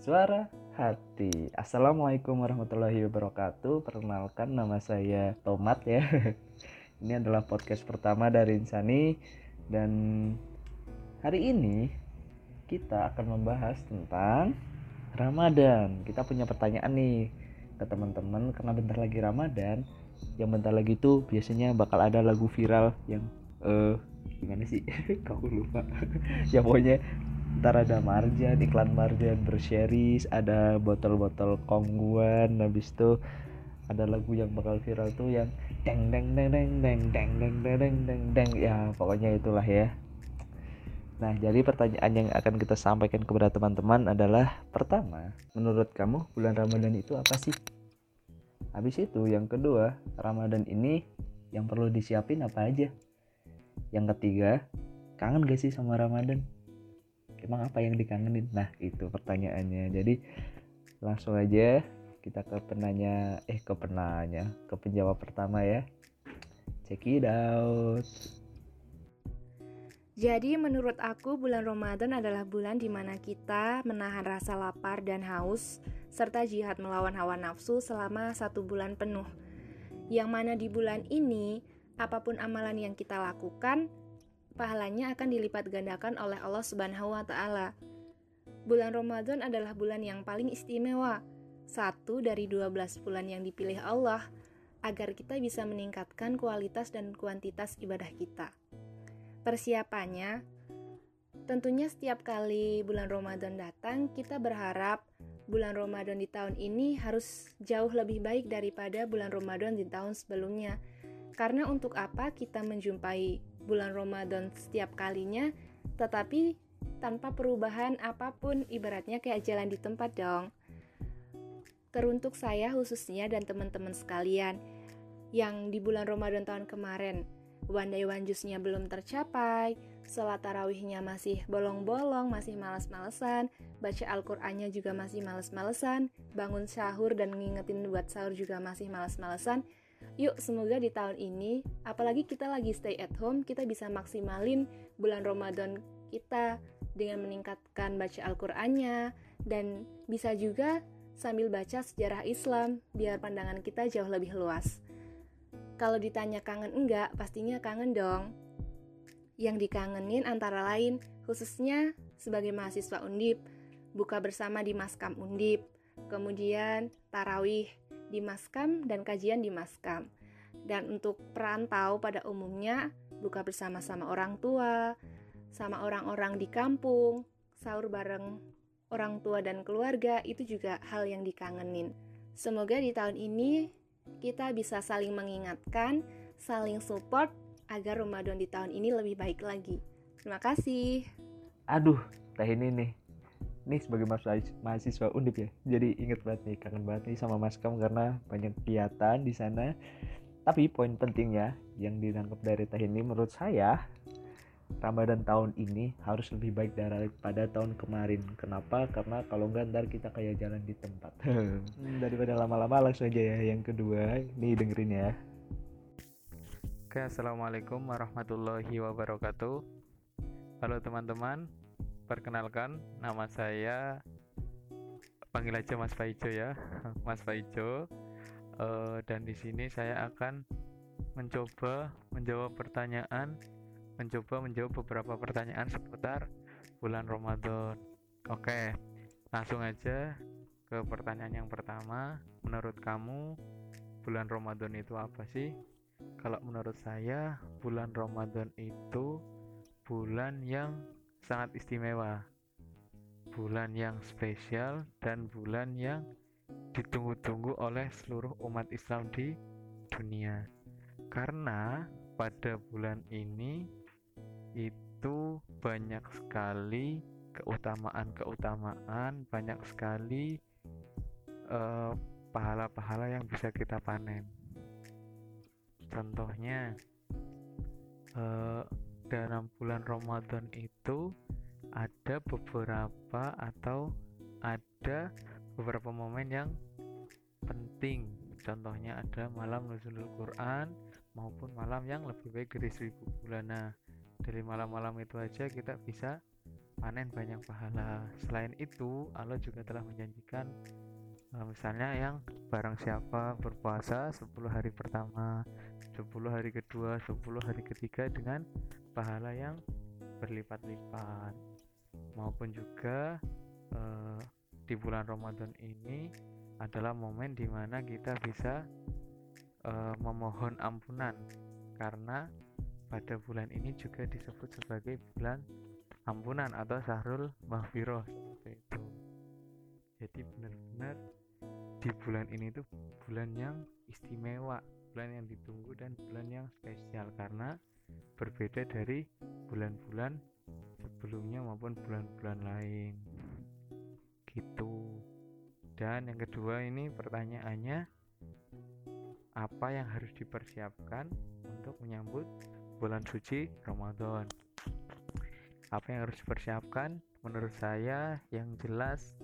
Suara Hati. Assalamualaikum warahmatullahi wabarakatuh. Perkenalkan nama saya Tomat ya. Ini adalah podcast pertama dari Insani dan hari ini kita akan membahas tentang Ramadan. Kita punya pertanyaan nih ke teman-teman karena bentar lagi Ramadan. Yang bentar lagi tuh biasanya bakal ada lagu viral yang eh uh, gimana sih? Kau lupa. ya pokoknya ntar ada marjan iklan marjan berseries ada botol-botol kongguan habis itu ada lagu yang bakal viral tuh yang deng deng deng deng deng deng deng deng deng deng ya pokoknya itulah ya nah jadi pertanyaan yang akan kita sampaikan kepada teman-teman adalah pertama menurut kamu bulan Ramadan itu apa sih habis itu yang kedua Ramadan ini yang perlu disiapin apa aja yang ketiga kangen gak sih sama Ramadan emang apa yang dikangenin? Nah itu pertanyaannya. Jadi langsung aja kita ke penanya eh ke penanya ke penjawab pertama ya. Check it out. Jadi menurut aku bulan Ramadan adalah bulan di mana kita menahan rasa lapar dan haus serta jihad melawan hawa nafsu selama satu bulan penuh. Yang mana di bulan ini, apa pun amalan yang kita lakukan, pahalanya akan dilipat gandakan oleh Allah Subhanahu wa taala. Bulan Ramadan adalah bulan yang paling istimewa, satu dari 12 bulan yang dipilih Allah agar kita bisa meningkatkan kualitas dan kuantitas ibadah kita. Persiapannya tentunya setiap kali bulan Ramadan datang kita berharap bulan Ramadan di tahun ini harus jauh lebih baik daripada bulan Ramadan di tahun sebelumnya. Karena untuk apa kita menjumpai bulan Ramadan setiap kalinya, tetapi tanpa perubahan apa pun, ibaratnya kayak jalan di tempat dong. Teruntuk saya khususnya dan teman-teman sekalian yang di bulan Ramadan tahun kemarin, one day one juice-nya belum tercapai, sholat tarawihnya masih bolong-bolong, masih males-malesan, baca Al-Qur'annya juga masih males-malesan, bangun sahur dan ngingetin buat sahur juga masih males-malesan, Yuk, semoga di tahun ini, apalagi kita lagi stay at home, kita bisa maksimalin bulan Ramadan kita dengan meningkatkan baca Al-Qur'annya dan bisa juga sambil baca sejarah Islam biar pandangan kita jauh lebih luas. Kalau ditanya kangen enggak, pastinya kangen dong. Yang dikangenin antara lain khususnya sebagai mahasiswa Undip, buka bersama di Maskam Undip, kemudian tarawih, di Maskam dan kajian di Maskam. Dan untuk perantau pada umumnya buka bersama-sama orang tua, sama orang-orang di kampung, sahur bareng orang tua dan keluarga itu juga hal yang dikangenin. Semoga di tahun ini kita bisa saling mengingatkan, saling support agar Ramadan di tahun ini lebih baik lagi. Terima kasih. Aduh, teh ini nih nih sebagai mahasiswa undip ya jadi inget banget nih kangen banget nih sama Maskam karena banyak kegiatan di sana tapi poin pentingnya yang ditangkap dari teh ini menurut saya Ramadan tahun ini harus lebih baik daripada tahun kemarin. Kenapa? Karena kalau enggak ntar kita kayak jalan di tempat. Hmm, daripada lama-lama langsung aja ya. Yang kedua, nih dengerin ya. Oke, assalamualaikum warahmatullahi wabarakatuh. Halo teman-teman, perkenalkan nama saya panggil aja Mas Faijo ya. Mas Faijo. Uh, dan di sini saya akan mencoba menjawab pertanyaan mencoba menjawab beberapa pertanyaan seputar bulan Ramadan. Oke langsung aja ke pertanyaan yang pertama. Menurut kamu bulan Ramadan itu apa sih? Kalau menurut saya bulan Ramadan itu bulan yang sangat istimewa. Bulan yang spesial dan bulan yang ditunggu-tunggu oleh seluruh umat Islam di dunia. Karena pada bulan ini itu banyak sekali keutamaan-keutamaan banyak sekali eh, pahala-pahala yang bisa kita panen. Contohnya uh, dalam bulan Ramadan itu ada beberapa atau ada beberapa momen yang penting. Contohnya ada malam nuzulul Quran maupun malam yang lebih baik dari seribu bulan. Nah dari malam-malam itu aja kita bisa panen banyak pahala. Selain itu Allah juga telah menjanjikan uh, misalnya yang barang siapa berpuasa 10 hari pertama 10 hari kedua 10 hari ketiga dengan pahala yang berlipat-lipat. Maupun juga uh, di bulan Ramadan ini adalah momen di mana kita bisa uh, memohon ampunan. Karena pada bulan ini juga disebut sebagai bulan ampunan atau sahrul mahfiroh seperti itu. Jadi benar-benar di bulan ini tuh bulan yang istimewa bulan yang ditunggu dan bulan yang spesial karena berbeda dari bulan-bulan sebelumnya maupun bulan-bulan lain. Gitu. Dan yang kedua ini pertanyaannya apa yang harus dipersiapkan untuk menyambut bulan suci Ramadan? Apa yang harus dipersiapkan? Menurut saya yang jelas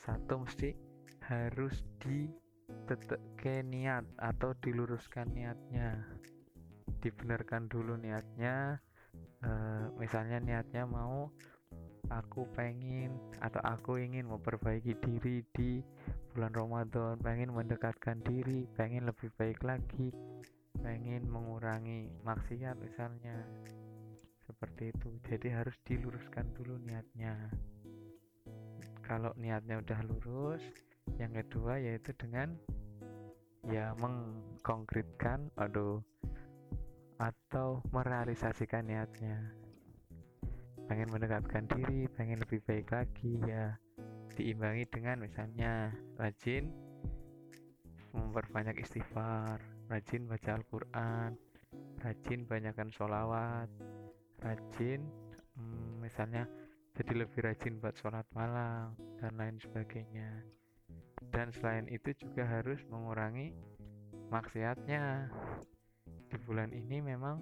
satu mesti harus ditetek niat atau diluruskan niatnya. Dibenarkan dulu niatnya e, misalnya niatnya mau aku pengen atau aku ingin memperbaiki diri di bulan Ramadan pengen mendekatkan diri pengen lebih baik lagi pengen mengurangi maksiat misalnya. Seperti itu. Jadi harus diluruskan dulu niatnya. Kalau niatnya udah lurus yang kedua yaitu dengan ya mengkonkretkan aduh atau merealisasikan niatnya. Pengen mendekatkan diri pengen lebih baik lagi ya diimbangi dengan misalnya rajin memperbanyak istighfar rajin baca Al-Quran rajin banyakkan sholawat rajin hmm, misalnya jadi lebih rajin buat sholat malam dan lain sebagainya dan selain itu juga harus mengurangi maksiatnya. Di bulan ini memang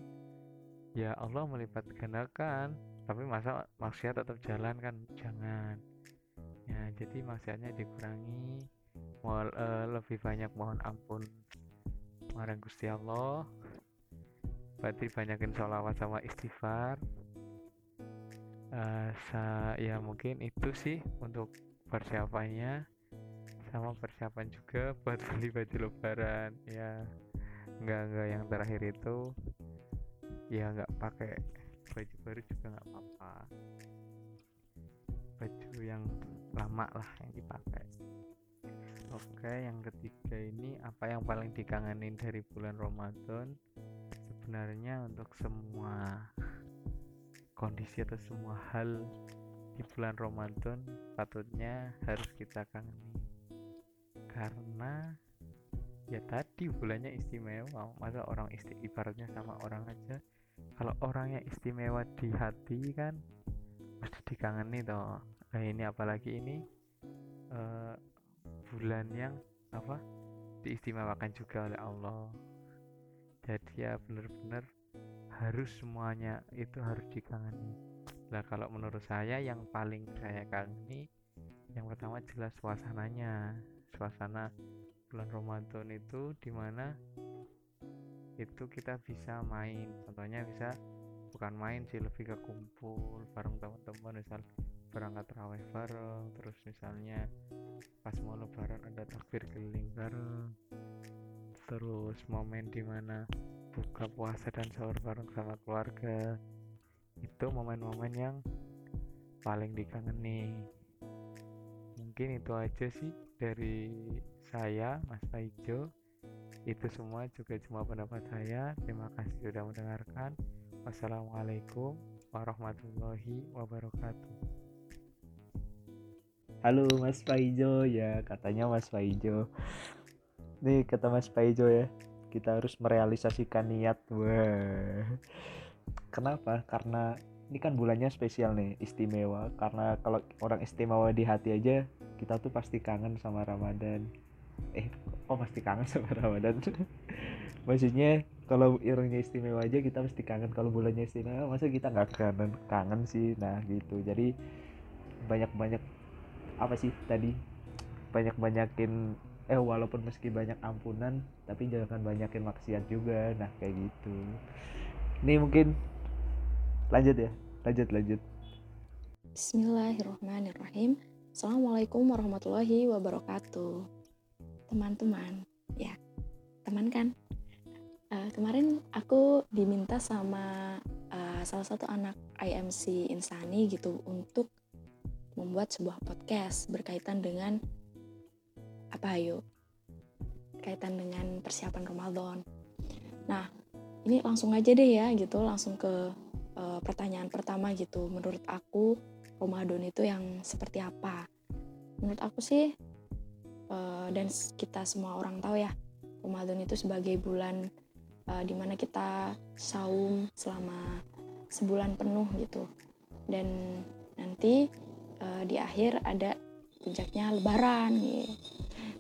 ya Allah melipat gandakan. Tapi masa maksiat tetap jalan kan? Jangan. Ya jadi maksiatnya dikurangi. Mau uh, lebih banyak mohon ampun. Marang Gusti Allah. Berarti banyakin sholawat sama istighfar. Uh, sa ya mungkin itu sih untuk persiapannya sama persiapan juga buat beli baju lebaran ya nggak nggak yang terakhir itu ya nggak pakai baju baru juga nggak apa-apa baju yang lama lah yang dipakai Oke, yang ketiga ini apa yang paling dikangenin dari bulan Ramadan? Sebenarnya untuk semua kondisi atau semua hal di bulan Ramadan patutnya harus kita kangeni. Karena ya tadi bulannya istimewa, masa orang isti ibaratnya sama orang aja. Kalau orangnya istimewa di hati kan mesti dikangeni toh. Nah, ini apalagi ini uh, bulan yang apa diistimewakan juga oleh Allah jadi ya benar-benar harus semuanya itu harus dikangeni nah kalau menurut saya yang paling saya kangeni yang pertama jelas suasananya suasana bulan Ramadan itu di mana itu kita bisa main. Contohnya bisa bukan main sih lebih ke kumpul bareng teman-teman misal berangkat raweh bareng terus misalnya pas mau lebaran ada takbir keliling bareng terus momen di mana buka puasa dan sahur bareng sama keluarga. Itu momen-momen yang paling dikangeni mungkin itu aja sih dari saya Mas Paijo itu semua juga cuma pendapat saya. Terima kasih sudah mendengarkan. Wassalamualaikum warahmatullahi wabarakatuh. Halo Mas Paijo ya katanya Mas Paijo nih kata Mas Paijo ya kita harus merealisasikan niat. Wah. Kenapa? Karena ini kan bulannya spesial nih istimewa. Karena kalau orang istimewa di hati aja kita tuh pasti kangen sama Ramadan. Eh oh pasti kangen sama Ramadan? Maksudnya kalau orangnya istimewa aja kita pasti kangen. Kalau bulannya istimewa masa kita nggak kangen kangen sih? Nah gitu. Jadi banyak-banyak apa sih tadi? Banyak-banyakin eh walaupun meski banyak ampunan tapi jangan banyakin maksiat juga. Nah kayak gitu. Ini mungkin lanjut ya. Lanjut lanjut. Bismillahirrahmanirrahim. Assalamualaikum warahmatullahi wabarakatuh. Teman-teman, ya, teman kan? Uh, kemarin aku diminta sama uh, salah satu anak IMC Insani gitu untuk membuat sebuah podcast berkaitan dengan apa ayo? Kaitan dengan persiapan Ramadan. Nah, ini langsung aja deh ya gitu, langsung ke uh, pertanyaan pertama gitu. Menurut aku Ramadan itu yang seperti apa? Menurut aku sih uh, dan kita semua orang tahu ya, Ramadan itu sebagai bulan uh, di mana kita saum selama sebulan penuh gitu. Dan nanti uh, di akhir ada puncaknya Lebaran, gitu.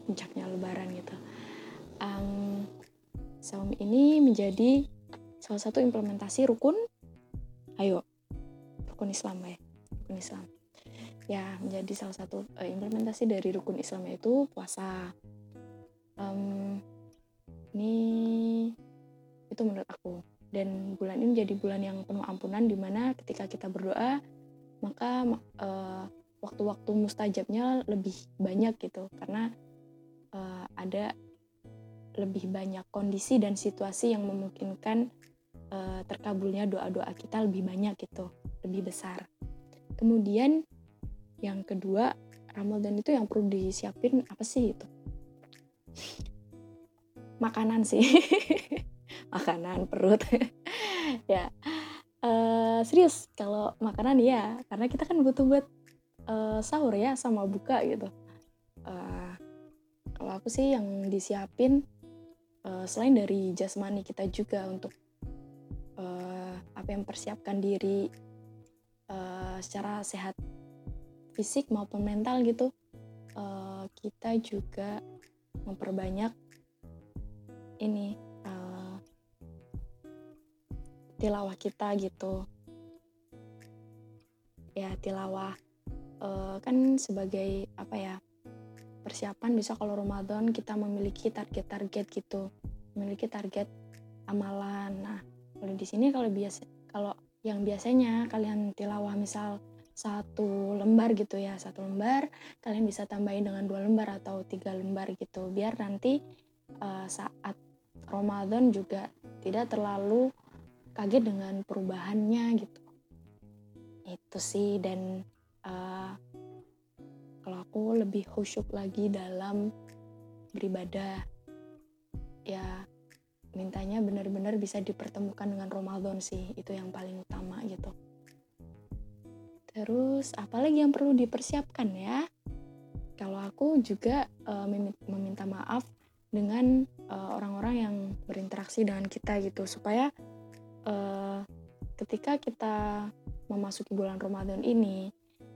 puncaknya Lebaran gitu. Um, saum ini menjadi salah satu implementasi rukun, ayo rukun Islam ya rukun Islam. Ya menjadi salah satu uh, implementasi dari rukun Islam yaitu puasa. Um, ini itu menurut aku. Dan bulan ini menjadi bulan yang penuh ampunan di mana ketika kita berdoa maka uh, waktu-waktu mustajabnya lebih banyak gitu. Karena uh, ada lebih banyak kondisi dan situasi yang memungkinkan uh, terkabulnya doa-doa kita lebih banyak gitu lebih besar kemudian yang kedua Ramadan itu yang perlu disiapin apa sih itu makanan sih. Makanan perut. Ya. Uh, serius kalau makanan ya karena kita kan butuh buat uh, sahur ya sama buka gitu. Uh, kalau aku sih yang disiapin uh, selain dari jasmani kita juga untuk uh, apa yang persiapkan diri uh, secara sehat fisik maupun mental gitu uh, kita juga memperbanyak ini uh, tilawah kita gitu. Ya tilawah uh, kan sebagai apa ya persiapan bisa kalau Ramadan kita memiliki target-target gitu memiliki target amalan. Nah kalau di sini kalau biasa kalau yang biasanya kalian tilawah misal satu lembar gitu ya satu lembar kalian bisa tambahin dengan dua lembar atau tiga lembar gitu biar nanti uh, saat Ramadan juga tidak terlalu kaget dengan perubahannya gitu. Itu sih dan uh, kalau aku lebih khusyuk lagi dalam beribadah. Ya mintanya benar-benar bisa dipertemukan dengan Ramadan sih itu yang paling utama gitu. Terus apalagi yang perlu dipersiapkan ya? Kalau aku juga uh, meminta maaf dengan eh, orang-orang uh, yang berinteraksi dengan kita gitu supaya uh, ketika kita memasuki bulan Ramadan ini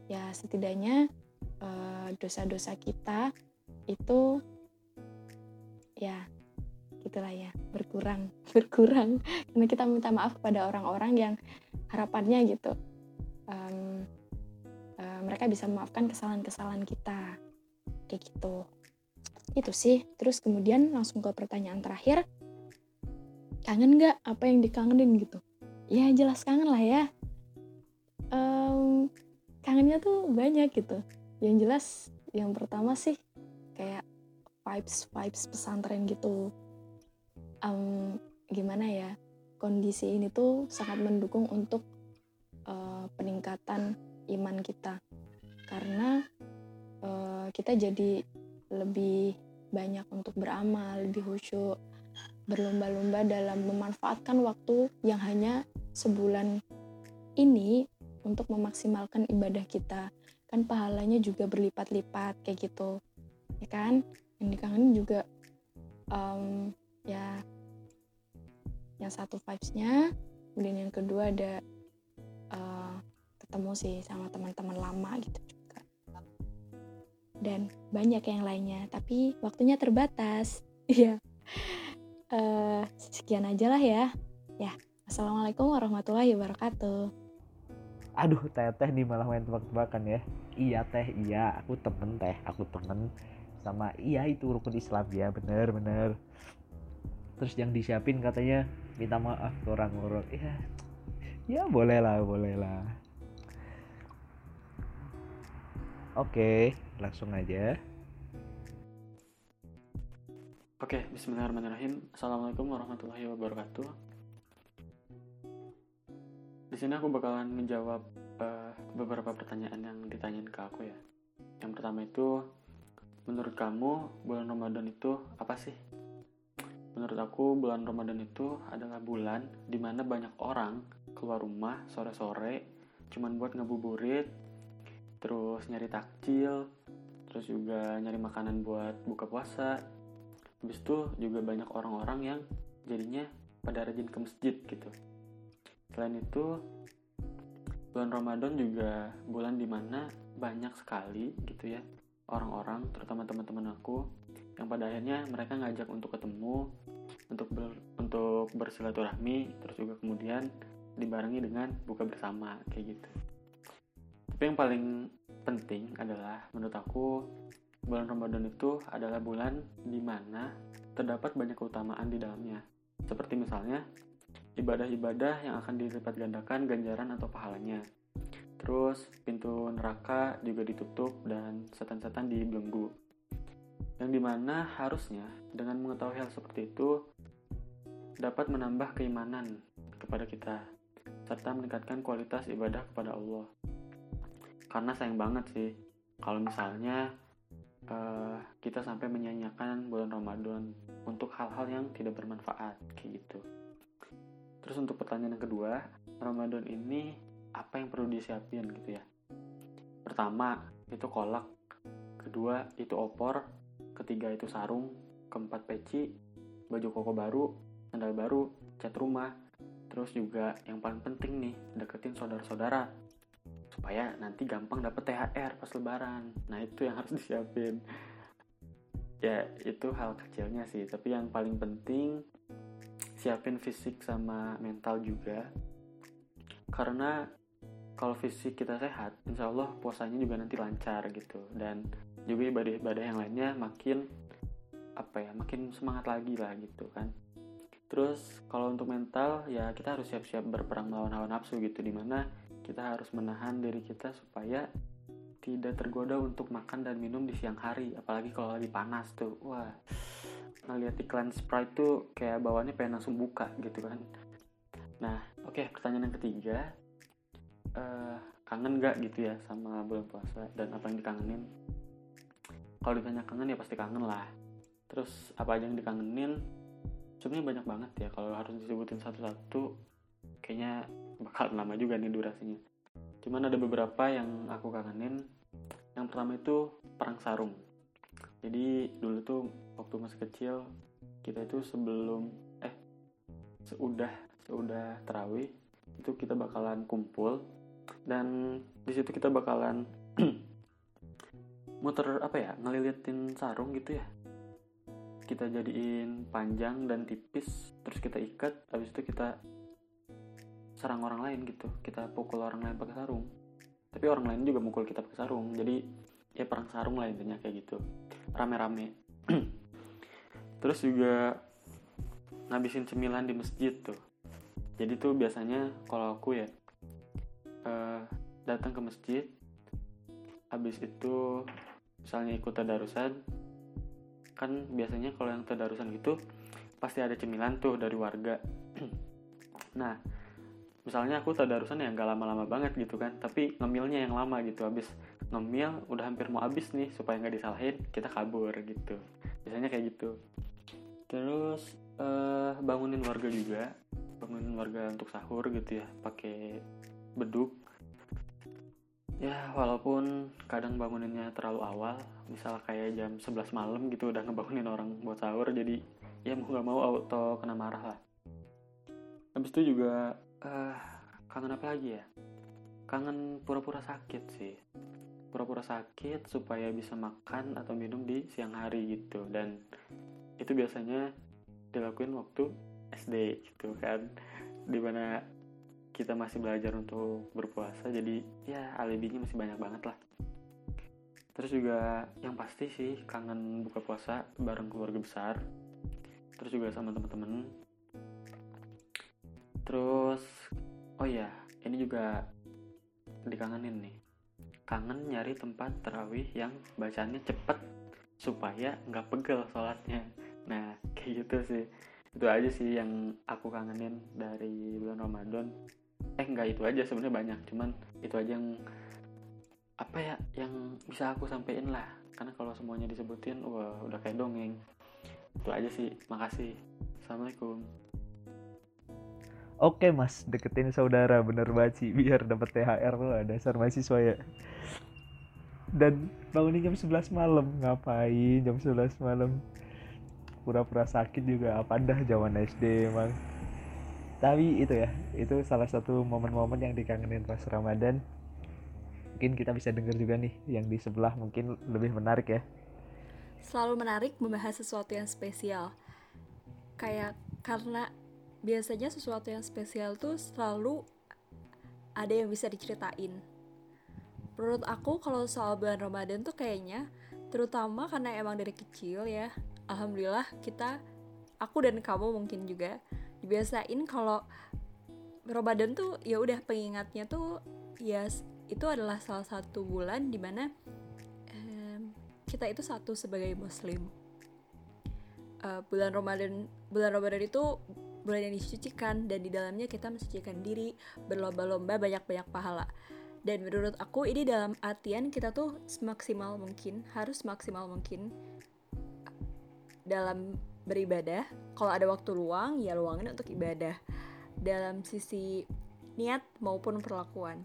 ya setidaknya dosa-dosa uh, kita itu ya gitulah ya berkurang berkurang. Karena kita minta maaf kepada orang-orang yang harapannya gitu um, uh, mereka bisa memaafkan kesalahan-kesalahan kita. Kayak gitu. Itu sih. Terus kemudian langsung ke pertanyaan terakhir. Kangen nggak apa yang dikangenin gitu? Ya jelas kangen lah ya. Um, kangennya tuh banyak gitu. Yang jelas yang pertama sih kayak vibes vibes pesantren gitu um, gimana ya kondisi ini tuh sangat mendukung untuk uh, peningkatan iman kita. Karena uh, kita jadi lebih banyak untuk beramal lebih khusyuk berlomba-lomba dalam memanfaatkan waktu yang hanya sebulan ini untuk memaksimalkan ibadah kita. Kan pahalanya juga berlipat-lipat kayak gitu. Ya kan? Yang dikangenin juga um, ya. Yang satu vibesnya kemudian yang kedua ada uh, ketemu sih sama teman-teman lama gitu juga. Dan banyak yang lainnya tapi waktunya terbatas. Ya uh, sekian aja lah ya. Ya assalamualaikum warahmatullahi wabarakatuh. Aduh teteh nih malah main tebak-tebakan ya. Iya teh iya. Aku temen teh. Aku temen sama iya itu rukun Islam ya. Bener bener terus yang disiapin katanya minta maaf ke orang-orang ya ya boleh lah boleh lah Oke, langsung aja. Oke, bismillahirrahmanirrahim. Assalamualaikum warahmatullahi wabarakatuh. Di sini aku bakalan menjawab uh, beberapa pertanyaan yang ditanyain ke aku ya. Yang pertama itu, menurut kamu bulan Ramadan itu apa sih? Menurut aku bulan Ramadan itu adalah bulan di mana banyak orang keluar rumah sore-sore cuman buat ngebuburit, terus nyari takjil, terus juga nyari makanan buat buka puasa. Habis itu juga banyak orang-orang yang jadinya pada rajin ke masjid gitu. Selain itu, bulan Ramadan juga bulan di mana banyak sekali gitu ya orang-orang, terutama teman-teman aku yang pada akhirnya mereka ngajak untuk ketemu, untuk ber, untuk bersilaturahmi, terus juga kemudian dibarengi dengan buka bersama kayak gitu. Tapi yang paling penting adalah menurut aku bulan Ramadan itu adalah bulan di mana terdapat banyak keutamaan di dalamnya. Seperti misalnya ibadah-ibadah yang akan dilipat gandakan ganjaran atau pahalanya. Terus pintu neraka juga ditutup dan setan-setan dibelenggu yang di mana harusnya dengan mengetahui hal seperti itu dapat menambah keimanan kepada kita serta meningkatkan kualitas ibadah kepada Allah. Karena sayang banget sih kalau misalnya uh, kita sampai menyanyiakan bulan Ramadan untuk hal-hal yang tidak bermanfaat kayak gitu. Terus untuk pertanyaan yang kedua, Ramadan ini apa yang perlu disiapin gitu ya? Pertama itu kolak, kedua itu opor, ketiga itu sarung, keempat peci, baju koko baru, sandal baru, cat rumah, terus juga yang paling penting nih, deketin saudara-saudara supaya nanti gampang dapet THR pas lebaran. Nah, itu yang harus disiapin. Ya, itu hal kecilnya sih, tapi yang paling penting siapin fisik sama mental juga. Karena kalau fisik kita sehat, insya Allah puasanya juga nanti lancar gitu. Dan juga ibadah-ibadah yang lainnya makin apa ya makin semangat lagi lah gitu kan. Terus kalau untuk mental ya kita harus siap-siap berperang melawan hawa nafsu gitu di mana kita harus menahan diri kita supaya tidak tergoda untuk makan dan minum di siang hari. Apalagi kalau lagi panas tuh wah. Ngeliat iklan Sprite tuh kayak bawaannya pengen langsung buka gitu kan. Nah oke okay, pertanyaan yang ketiga. Uh, kangen gak gitu ya sama bulan puasa dan apa yang dikangenin kalau ditanya kangen ya pasti kangen lah. Terus apa aja yang dikangenin? Sebenarnya banyak banget ya. Kalau harus disebutin satu-satu kayaknya bakal lama juga nih durasinya. Cuman ada beberapa yang aku kangenin. Yang pertama itu perang sarung. Jadi dulu tuh waktu masih kecil kita itu sebelum eh seudah seudah terawih itu kita bakalan kumpul. Dan di situ kita bakalan muter apa ya ngelilitin sarung gitu ya. Kita jadiin panjang dan tipis terus kita ikat habis itu kita serang orang lain gitu. Kita pukul orang lain pakai sarung. Tapi orang lain juga mukul kita pakai sarung. Jadi ya perang sarung lah intinya kayak gitu. Rame-rame. Terus juga ngabisin cemilan di masjid tuh. Jadi tuh biasanya kalau aku ya uh, datang ke masjid habis itu misalnya ikut tadarusan kan biasanya kalau yang tadarusan gitu pasti ada cemilan tuh dari warga. Nah misalnya aku tadarusan ya nggak lama-lama banget gitu kan tapi ngemilnya yang lama gitu. Habis ngemil udah hampir mau habis nih supaya nggak disalahin kita kabur gitu. Biasanya kayak gitu. Terus uh, bangunin warga juga. Bangunin warga untuk sahur gitu ya pakai beduk ya walaupun kadang banguninnya terlalu awal misal kayak jam 11 malam gitu udah ngebangunin orang buat sahur jadi ya mau nggak mau auto kena marah lah. Habis itu juga uh, kangen apa lagi ya? Kangen pura-pura sakit sih. Pura-pura sakit supaya bisa makan atau minum di siang hari gitu. Dan itu biasanya dilakuin waktu SD gitu kan. Di mana kita masih belajar untuk berpuasa jadi ya alibinya masih banyak banget lah. Terus juga yang pasti sih kangen buka puasa bareng keluarga besar terus juga sama teman-teman terus oh iya ini juga dikangenin nih. Kangen nyari tempat terawih yang bacanya cepet supaya nggak pegel sholatnya. Nah kayak gitu sih. Itu aja sih yang aku kangenin dari bulan Ramadan eh nggak itu aja sebenarnya banyak cuman itu aja yang apa ya yang bisa aku sampein lah karena kalau semuanya disebutin wah udah kayak dongeng itu aja sih makasih assalamualaikum Oke mas, deketin saudara bener baci biar dapat THR tuh dasar mahasiswa ya. Dan bangunin jam 11 malam ngapain jam 11 malam? Pura-pura sakit juga apa dah zaman SD emang. Tapi itu ya, itu salah satu momen-momen yang dikangenin pas Ramadan. Mungkin kita bisa denger juga nih yang di sebelah mungkin lebih menarik ya. Selalu menarik membahas sesuatu yang spesial. Kayak karena biasanya sesuatu yang spesial tuh selalu ada yang bisa diceritain. Menurut aku kalau soal bulan Ramadan tuh kayaknya terutama karena emang dari kecil ya, alhamdulillah kita aku dan kamu mungkin juga dibiasain kalau Ramadan tuh ya udah pengingatnya tuh ya itu adalah salah satu bulan di mana um, kita itu satu sebagai muslim. Uh, bulan Ramadan bulan Ramadan itu bulan yang disucikan dan di dalamnya kita mensucikan diri berlomba-lomba banyak-banyak pahala dan menurut aku ini dalam artian kita tuh semaksimal mungkin harus maksimal mungkin dalam beribadah. Kalau ada waktu luang ya luangin untuk ibadah. Dalam sisi niat maupun perlakuan.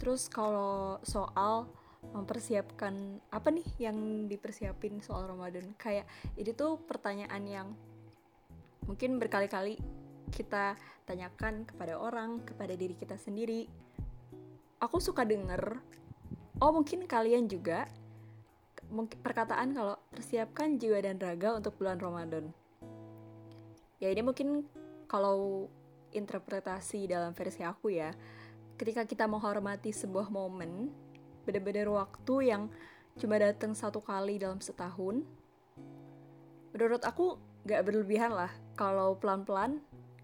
Terus kalau soal mempersiapkan apa nih yang dipersiapin soal Ramadan? Kayak ini tuh pertanyaan yang mungkin berkali-kali kita tanyakan kepada orang, kepada diri kita sendiri. Aku suka denger, oh mungkin kalian juga perkataan kalau persiapkan jiwa dan raga untuk bulan Ramadan. Ya ini mungkin kalau interpretasi dalam versi aku ya, ketika kita menghormati sebuah momen, benar-benar waktu yang cuma datang satu kali dalam setahun, menurut aku gak berlebihan lah kalau pelan-pelan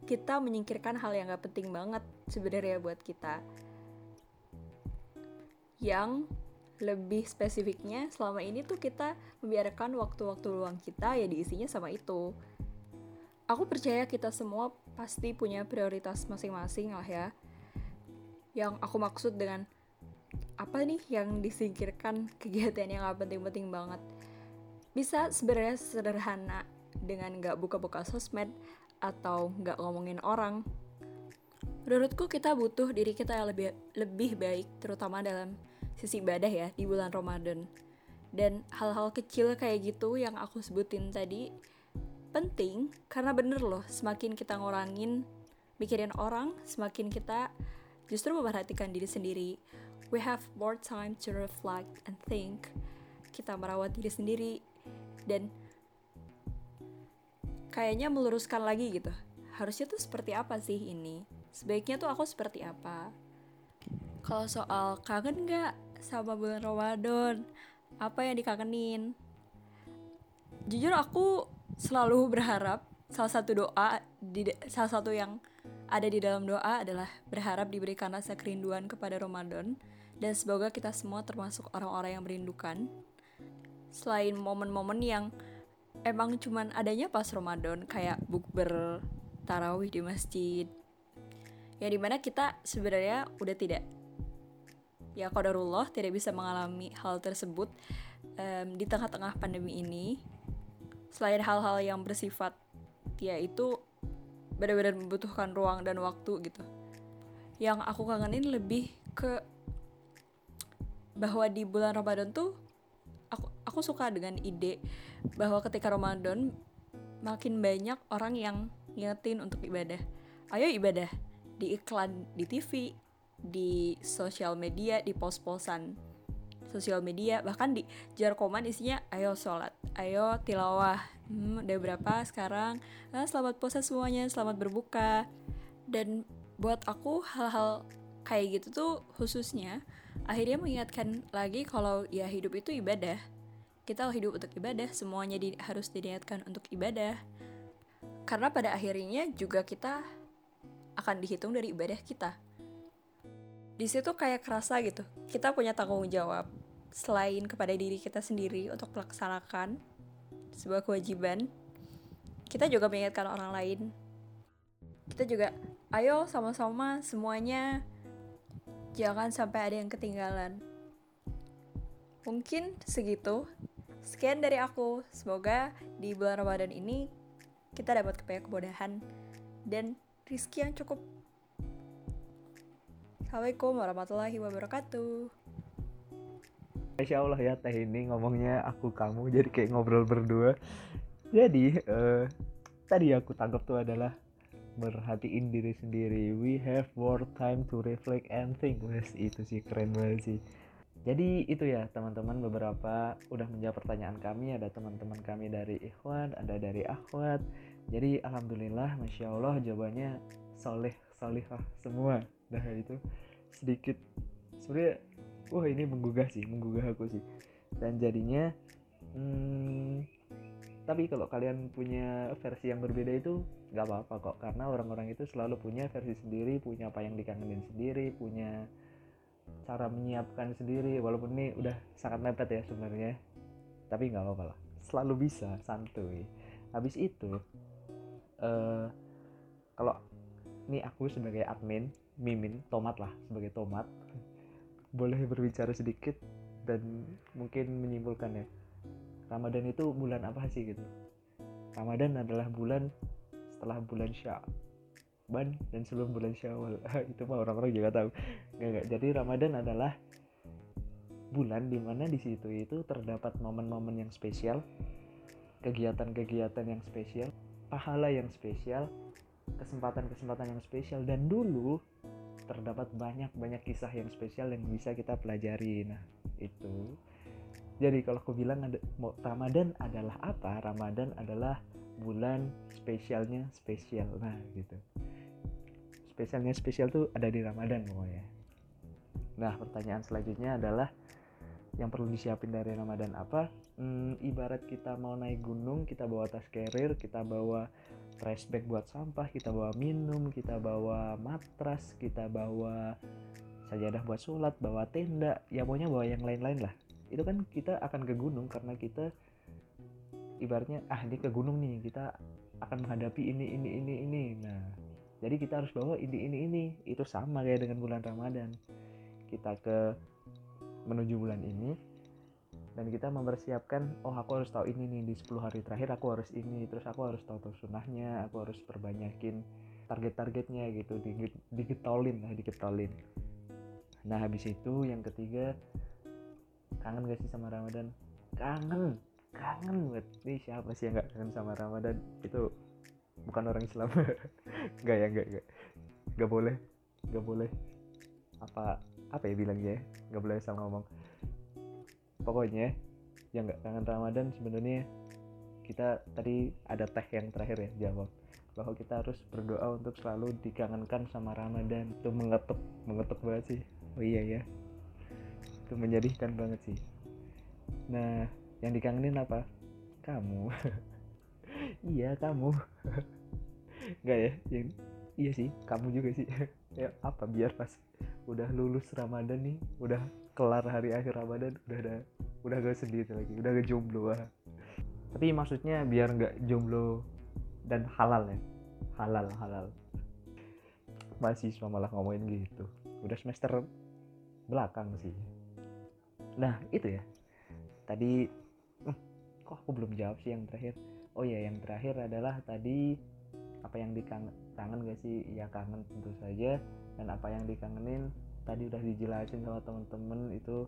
kita menyingkirkan hal yang gak penting banget sebenarnya buat kita yang lebih spesifiknya selama ini tuh kita membiarkan waktu-waktu luang kita ya diisinya sama itu. Aku percaya kita semua pasti punya prioritas masing-masing lah ya. Yang aku maksud dengan apa nih yang disingkirkan kegiatan yang gak penting-penting banget? Bisa sebenarnya sederhana dengan nggak buka-buka sosmed atau nggak ngomongin orang. Menurutku kita butuh diri kita yang lebih lebih baik, terutama dalam sisi ibadah ya di bulan Ramadan. Dan hal-hal kecil kayak gitu yang aku sebutin tadi penting karena bener loh, semakin kita ngurangin mikirin orang, semakin kita justru memperhatikan diri sendiri. We have more time to reflect and think. Kita merawat diri sendiri dan kayaknya meluruskan lagi gitu harusnya tuh seperti apa sih ini sebaiknya tuh aku seperti apa kalau soal kangen nggak sama bulan Ramadan. Apa yang dikangenin? Jujur aku selalu berharap salah satu doa di salah satu yang ada di dalam doa adalah berharap diberikan rasa kerinduan kepada Ramadan. Dan semoga kita semua termasuk orang-orang yang merindukan. Selain momen-momen yang emang cuman adanya pas Ramadan kayak bukber tarawih di masjid. Ya di mana kita sebenarnya udah tidak ya kodarullah tidak bisa mengalami hal tersebut um, di tengah-tengah pandemi ini selain hal-hal yang bersifat ya itu benar-benar membutuhkan ruang dan waktu gitu yang aku kangenin lebih ke bahwa di bulan Ramadan tuh aku suka dengan ide bahwa ketika Ramadan makin banyak orang yang ngingetin untuk ibadah. Ayo ibadah di iklan di TV, di sosial media, di pos-posan sosial media, bahkan di jarkoman isinya ayo sholat, ayo tilawah. Hmm, udah berapa sekarang? Nah, selamat puasa semuanya, selamat berbuka. Dan buat aku hal-hal kayak gitu tuh khususnya akhirnya mengingatkan lagi kalau ya hidup itu ibadah kita hidup untuk ibadah, semuanya di, harus diniatkan untuk ibadah. Karena pada akhirnya juga kita akan dihitung dari ibadah kita. Di situ kayak kerasa gitu. Kita punya tanggung jawab selain kepada diri kita sendiri untuk melaksanakan sebuah kewajiban kita juga mengingatkan orang lain. Kita juga ayo sama-sama semuanya. Jangan sampai ada yang ketinggalan. Mungkin segitu. Sekian dari aku. Semoga di bulan Ramadan ini kita dapat banyak kemudahan dan rizki yang cukup Assalamualaikum warahmatullahi wabarakatuh. Masya Allah ya teh ini ngomongnya aku kamu jadi kayak ngobrol berdua. Jadi uh, tadi aku tangkap tuh adalah berhatiin diri sendiri. We have more time to reflect and think. Wes, itu sih keren banget sih. Jadi itu ya teman-teman beberapa udah menjawab pertanyaan kami. Ada teman-teman kami dari ikhwan ada dari akhwat. Jadi alhamdulillah masya Allah jawabannya soleh solihah semua nah itu sedikit. Sebenarnya wah ini menggugah sih menggugah aku sih. Dan jadinya hmm, tapi kalau kalian punya versi yang berbeda itu nggak apa-apa kok. Karena orang-orang itu selalu punya versi sendiri punya apa yang dikangenin sendiri punya cara menyiapkan sendiri. Walaupun ini udah sangat mepet ya sebenarnya. Tapi nggak apa-apa lah. Selalu bisa santuy. Habis itu uh, kalau ini aku sebagai admin mimin tomat lah sebagai tomat. Boleh berbicara sedikit dan mungkin menyimpulkan ya Ramadan itu bulan apa sih gitu? Ramadan adalah bulan setelah bulan Syaban dan sebelum bulan Syawal. Itu mah orang-orang juga tahu. Gak, gak. jadi Ramadan adalah bulan di mana di situ itu terdapat momen-momen yang spesial kegiatan-kegiatan yang spesial pahala yang spesial kesempatan-kesempatan yang spesial dan dulu terdapat banyak-banyak kisah yang spesial yang bisa kita pelajari. Nah, itu. Jadi kalau aku bilang ada Ramadan adalah apa? Ramadan adalah bulan spesialnya spesial. Nah, gitu. Spesialnya spesial tuh ada di Ramadan pokoknya. Nah, pertanyaan selanjutnya adalah yang perlu disiapin dari Ramadan apa? Hmm, ibarat kita mau naik gunung, kita bawa tas carrier, kita bawa trash bag buat sampah, kita bawa minum, kita bawa matras, kita bawa sajadah buat sholat, bawa tenda, ya pokoknya bawa yang lain-lain lah. Itu kan kita akan ke gunung karena kita ibaratnya ah ini ke gunung nih, kita akan menghadapi ini ini ini ini. Nah, jadi kita harus bawa ini ini ini. Itu sama kayak dengan bulan Ramadan. Kita ke menuju bulan ini dan kita mempersiapkan oh aku harus tahu ini nih di 10 hari terakhir aku harus ini terus aku harus tahu sunahnya aku harus perbanyakin target-targetnya gitu digetolin lah digetolin nah habis itu yang ketiga kangen gak sih sama Ramadan? Kangen kangen banget. Nih siapa sih yang gak kangen sama Ramadan? Itu bukan orang Islam. Nggak ya nggak nggak nggak boleh nggak boleh. Apa apa ya bilangnya? Ya nggak boleh salah ngomong pokoknya yang nggak kangen Ramadan sebenarnya kita tadi ada teh yang terakhir ya jawab. Bahwa kita harus berdoa untuk selalu dikangenkan sama Ramadan. Itu mengetuk mengetuk banget sih. Oh iya ya itu menyedihkan banget sih. Nah yang dikangenin apa? Kamu. Iya kamu. Nggak ya? Yang iya sih kamu juga sih. Ya apa? Biar pas udah lulus Ramadan nih udah kelar hari akhir Ramadan udah ada udah gak sendiri lagi udah gak jomblo. Ah. tapi maksudnya biar nggak jomblo dan halal ya halal halal. Masih malah ngomongin gitu udah semester belakang sih. Nah itu ya. Tadi hmm, kok aku belum jawab sih yang terakhir? Oh ya yang terakhir adalah tadi apa yang dikangen kangen gak sih? Ya kangen tentu saja dan apa yang dikangenin tadi udah dijelasin sama temen-temen itu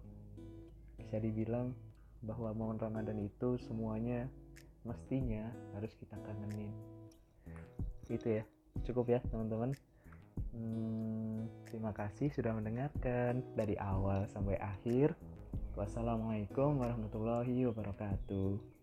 bisa dibilang bahwa momen Ramadan itu semuanya mestinya harus kita kangenin. Itu ya cukup ya teman-teman hmm, terima kasih sudah mendengarkan dari awal sampai akhir. Wassalamualaikum warahmatullahi wabarakatuh